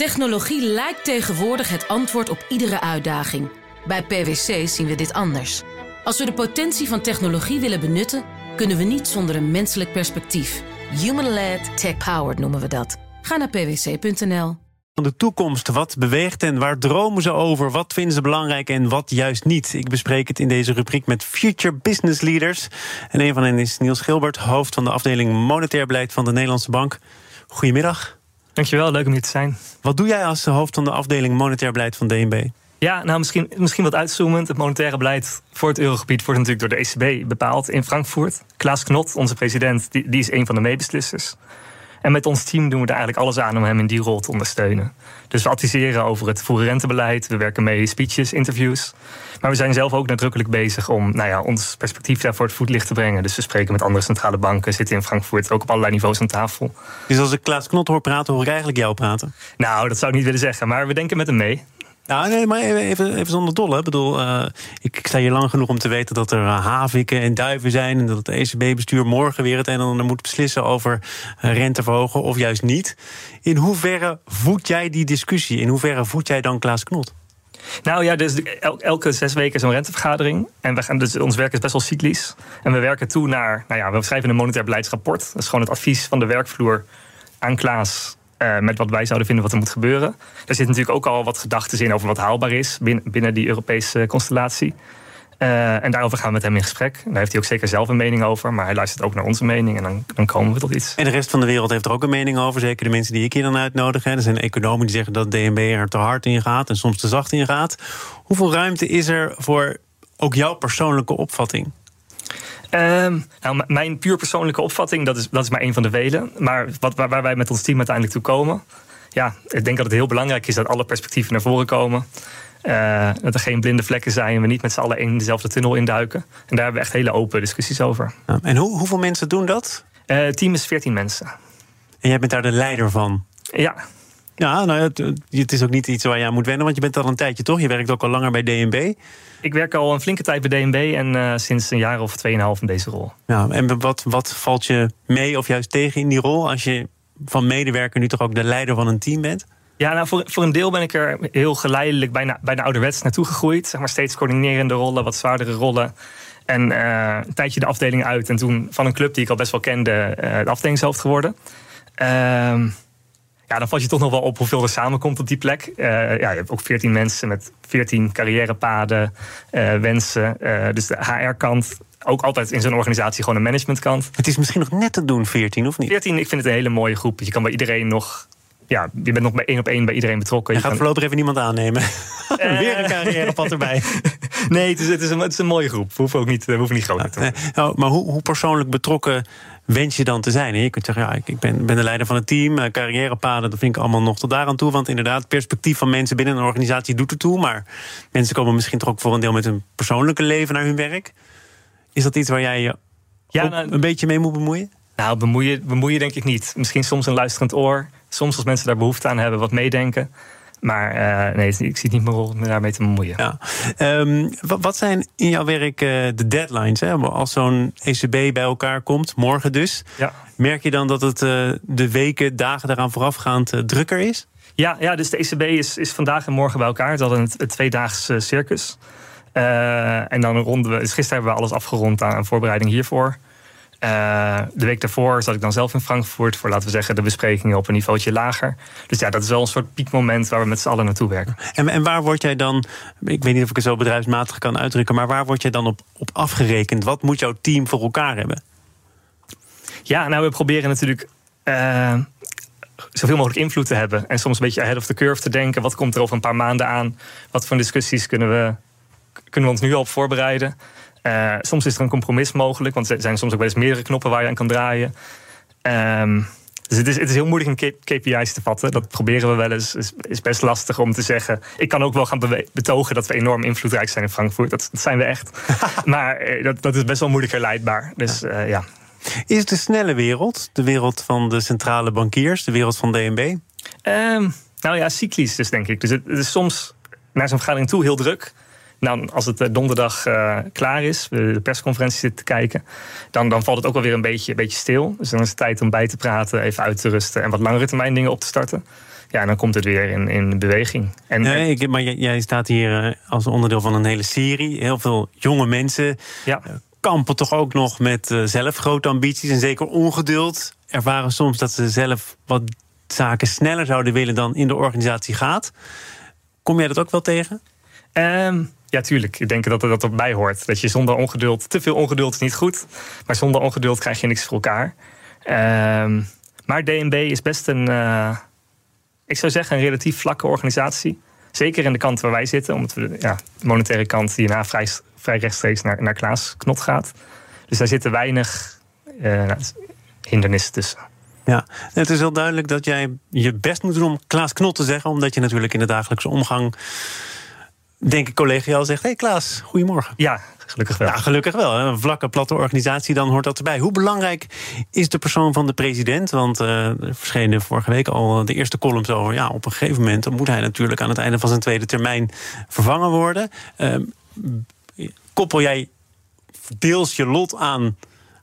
Technologie lijkt tegenwoordig het antwoord op iedere uitdaging. Bij PwC zien we dit anders. Als we de potentie van technologie willen benutten, kunnen we niet zonder een menselijk perspectief. Human-led, tech-powered noemen we dat. Ga naar pwc.nl. De toekomst, wat beweegt en waar dromen ze over? Wat vinden ze belangrijk en wat juist niet? Ik bespreek het in deze rubriek met Future Business Leaders. En een van hen is Niels Gilbert, hoofd van de afdeling Monetair Beleid van de Nederlandse Bank. Goedemiddag. Dankjewel, leuk om hier te zijn. Wat doe jij als hoofd van de afdeling Monetair Beleid van DNB? Ja, nou misschien, misschien wat uitzoomend. Het monetaire beleid voor het eurogebied wordt natuurlijk door de ECB bepaald in Frankfurt. Klaas Knot, onze president, die, die is een van de meebeslissers. En met ons team doen we er eigenlijk alles aan om hem in die rol te ondersteunen. Dus we adviseren over het rentebeleid, we werken mee speeches, interviews. Maar we zijn zelf ook nadrukkelijk bezig om nou ja, ons perspectief daar voor het voetlicht te brengen. Dus we spreken met andere centrale banken, zitten in Frankfurt ook op allerlei niveaus aan tafel. Dus als ik Klaas Knot hoor praten, hoor ik eigenlijk jou praten? Nou, dat zou ik niet willen zeggen, maar we denken met hem mee. Nou, nee, maar even, even zonder dolle. Ik bedoel, uh, ik, sta hier lang genoeg om te weten dat er uh, haviken en duiven zijn. En dat het ECB-bestuur morgen weer het een en ander moet beslissen over uh, rente verhogen of juist niet. In hoeverre voed jij die discussie? In hoeverre voed jij dan Klaas Knot? Nou ja, dus elke zes weken zo'n rentevergadering. En we gaan dus, ons werk is best wel cyclisch. En we werken toe naar, nou ja, we schrijven een monetair beleidsrapport. Dat is gewoon het advies van de werkvloer aan Klaas uh, met wat wij zouden vinden wat er moet gebeuren. Er zit natuurlijk ook al wat gedachten in over wat haalbaar is binnen, binnen die Europese constellatie. Uh, en daarover gaan we met hem in gesprek. Daar heeft hij ook zeker zelf een mening over. Maar hij luistert ook naar onze mening en dan, dan komen we tot iets. En de rest van de wereld heeft er ook een mening over. Zeker de mensen die ik hier dan uitnodig. Er zijn economen die zeggen dat DNB er te hard in gaat en soms te zacht in gaat. Hoeveel ruimte is er voor ook jouw persoonlijke opvatting? Um, nou, mijn puur persoonlijke opvatting, dat is, dat is maar één van de velen. Maar wat, waar, waar wij met ons team uiteindelijk toe komen. Ja, ik denk dat het heel belangrijk is dat alle perspectieven naar voren komen. Uh, dat er geen blinde vlekken zijn en we niet met z'n allen in dezelfde tunnel induiken. En daar hebben we echt hele open discussies over. Ja, en hoe, hoeveel mensen doen dat? Uh, het team is 14 mensen. En jij bent daar de leider van? Ja. Ja, nou, het, het is ook niet iets waar je aan moet wennen, want je bent al een tijdje toch? Je werkt ook al langer bij DNB. Ik werk al een flinke tijd bij DNB en uh, sinds een jaar of tweeënhalf in deze rol. Ja, en wat, wat valt je mee of juist tegen in die rol als je van medewerker nu toch ook de leider van een team bent? Ja, nou voor, voor een deel ben ik er heel geleidelijk bijna, bijna ouderwets naartoe gegroeid. Zeg maar steeds coördinerende rollen, wat zwaardere rollen. En uh, een tijdje de afdeling uit. En toen van een club die ik al best wel kende, uh, de afdelingshoofd geworden. Uh, ja, dan valt je toch nog wel op hoeveel er samenkomt op die plek. Uh, ja, je hebt ook 14 mensen met 14 carrièrepaden, uh, wensen. Uh, dus de HR-kant. Ook altijd in zo'n organisatie gewoon een managementkant. Het is misschien nog net te doen, 14 of niet? 14, ik vind het een hele mooie groep. Je kan bij iedereen nog ja, je bent nog bij één op één bij iedereen betrokken. Je, je gaat kan... voorlopig even niemand aannemen. Uh, Weer een carrièrepad erbij. nee, het is, het, is een, het is een mooie groep. We hoeven ook niet, we hoeven niet groter te worden. Nou, maar hoe, hoe persoonlijk betrokken wens je dan te zijn? Je kunt zeggen, ja, ik ben, ben de leider van het team. Carrièrepaden, dat vind ik allemaal nog tot daaraan toe. Want inderdaad, perspectief van mensen binnen een organisatie doet ertoe. Maar mensen komen misschien toch ook voor een deel met hun persoonlijke leven naar hun werk. Is dat iets waar jij je ja, nou, een beetje mee moet bemoeien? Nou, bemoeien, bemoeien denk ik niet. Misschien soms een luisterend oor. Soms als mensen daar behoefte aan hebben, wat meedenken. Maar uh, nee, ik zie niet meer rol om daarmee te bemoeien. Ja. Um, wat zijn in jouw werk uh, de deadlines? Hè? Als zo'n ECB bij elkaar komt, morgen dus. Ja. Merk je dan dat het uh, de weken, dagen daaraan voorafgaand drukker is? Ja, ja, dus de ECB is, is vandaag en morgen bij elkaar. Het hadden een, een tweedaags circus. en dan ronden we. Dus gisteren hebben we alles afgerond aan voorbereiding hiervoor. Uh, de week daarvoor zat ik dan zelf in Frankfurt voor, laten we zeggen, de besprekingen op een niveautje lager. Dus ja, dat is wel een soort piekmoment waar we met z'n allen naartoe werken. En, en waar word jij dan, ik weet niet of ik het zo bedrijfsmatig kan uitdrukken, maar waar word jij dan op, op afgerekend? Wat moet jouw team voor elkaar hebben? Ja, nou, we proberen natuurlijk. Uh, zoveel mogelijk invloed te hebben. En soms een beetje ahead of the curve te denken. Wat komt er over een paar maanden aan? Wat voor discussies kunnen we, kunnen we ons nu al op voorbereiden? Uh, soms is er een compromis mogelijk, want er zijn soms ook wel eens meerdere knoppen waar je aan kan draaien. Um, dus het is, het is heel moeilijk een KPI's te vatten. Dat proberen we wel eens. Het is, is best lastig om te zeggen. Ik kan ook wel gaan betogen dat we enorm invloedrijk zijn in Frankfurt. Dat, dat zijn we echt. maar uh, dat, dat is best wel moeilijk herleidbaar. Dus uh, ja. Is het de snelle wereld? De wereld van de centrale bankiers? De wereld van DNB? Um, nou ja, cyclisch dus denk ik. Dus het, het is soms naar zo'n vergadering toe heel druk. Nou, als het eh, donderdag uh, klaar is, we de persconferentie zitten te kijken, dan, dan valt het ook wel weer een beetje, een beetje stil. Dus dan is het tijd om bij te praten, even uit te rusten en wat langere termijn dingen op te starten. ja, dan komt het weer in, in beweging. En, nee, ik, maar jij, staat hier eh, als onderdeel van een hele serie. Heel veel jonge mensen ja. Eh, kampen toch ook nog met zelf grote ambities en zeker ongeduld. Ervaren soms dat ze zelf wat zaken sneller zouden willen dan in de organisatie gaat. Kom jij dat ook wel tegen? Um, ja, tuurlijk. Ik denk dat dat erbij hoort. Dat je zonder ongeduld, te veel ongeduld is niet goed. Maar zonder ongeduld krijg je niks voor elkaar. Um, maar DNB is best een, uh, ik zou zeggen, een relatief vlakke organisatie. Zeker in de kant waar wij zitten, omdat we ja, de monetaire kant hierna vrij, vrij rechtstreeks naar, naar Klaas Knot gaat. Dus daar zitten weinig uh, hindernissen tussen. Ja, het is heel duidelijk dat jij je best moet doen om Klaas Knot te zeggen, omdat je natuurlijk in de dagelijkse omgang denk ik collegiaal zegt: Hey Klaas, goedemorgen. Ja, gelukkig wel. Ja, gelukkig wel. Een vlakke, platte organisatie, dan hoort dat erbij. Hoe belangrijk is de persoon van de president? Want uh, er verschenen vorige week al de eerste columns over. Ja, op een gegeven moment moet hij natuurlijk aan het einde van zijn tweede termijn vervangen worden. Uh, koppel jij deels je lot aan,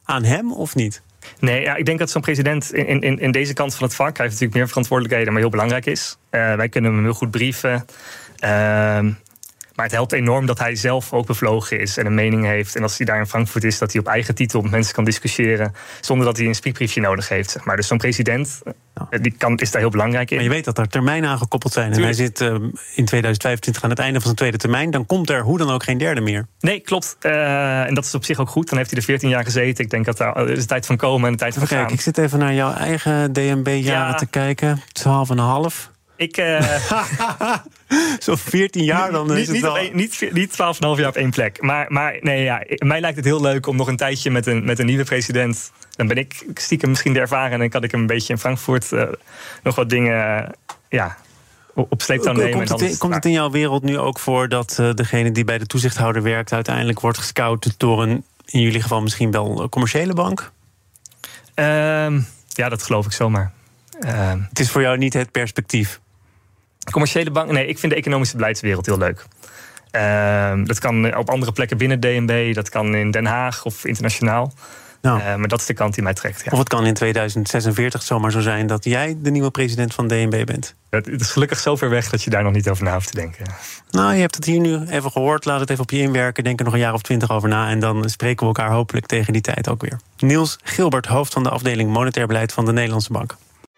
aan hem of niet? Nee, ja, ik denk dat zo'n president in, in, in deze kant van het vak... hij heeft natuurlijk meer verantwoordelijkheden, maar heel belangrijk is. Uh, wij kunnen hem heel goed brieven. Uh, maar het helpt enorm dat hij zelf ook bevlogen is en een mening heeft. En als hij daar in Frankfurt is, dat hij op eigen titel met mensen kan discussiëren. zonder dat hij een speakbriefje nodig heeft. Zeg maar. Dus zo'n president eh, die kan, is daar heel belangrijk in. Maar je weet dat er termijnen aan gekoppeld zijn. En hij zit uh, in 2025 aan het einde van zijn tweede termijn. Dan komt er hoe dan ook geen derde meer. Nee, klopt. Uh, en dat is op zich ook goed. Dan heeft hij er 14 jaar gezeten. Ik denk dat daar is de tijd van komen en de tijd van gaan. Kijk, ik zit even naar jouw eigen DNB-jaren te kijken. 12,5. Ik. Uh, Zo'n 14 jaar dan. Niet, niet, een, niet, niet 12,5 jaar op één plek. Maar, maar nee, ja, mij lijkt het heel leuk om nog een tijdje met een, met een nieuwe president. Dan ben ik stiekem misschien de ervaren en kan ik hem een beetje in Frankfurt uh, nog wat dingen. Uh, ja, op sleeptouw nemen. Komt, het, in, komt het in jouw wereld nu ook voor dat uh, degene die bij de toezichthouder werkt, uiteindelijk wordt gescout door een, in jullie geval misschien wel commerciële bank? Ehm, ja, dat geloof ik zomaar. Ehm, het is voor jou niet het perspectief? Commerciële bank? Nee, ik vind de economische beleidswereld heel leuk. Uh, dat kan op andere plekken binnen DNB, dat kan in Den Haag of internationaal. Nou. Uh, maar dat is de kant die mij trekt. Ja. Of het kan in 2046 zomaar zo zijn dat jij de nieuwe president van DNB bent. Het is gelukkig zo ver weg dat je daar nog niet over na hoeft te denken. Nou, je hebt het hier nu even gehoord. Laat het even op je inwerken. Denk er nog een jaar of twintig over na. En dan spreken we elkaar hopelijk tegen die tijd ook weer. Niels Gilbert, hoofd van de afdeling Monetair Beleid van de Nederlandse Bank.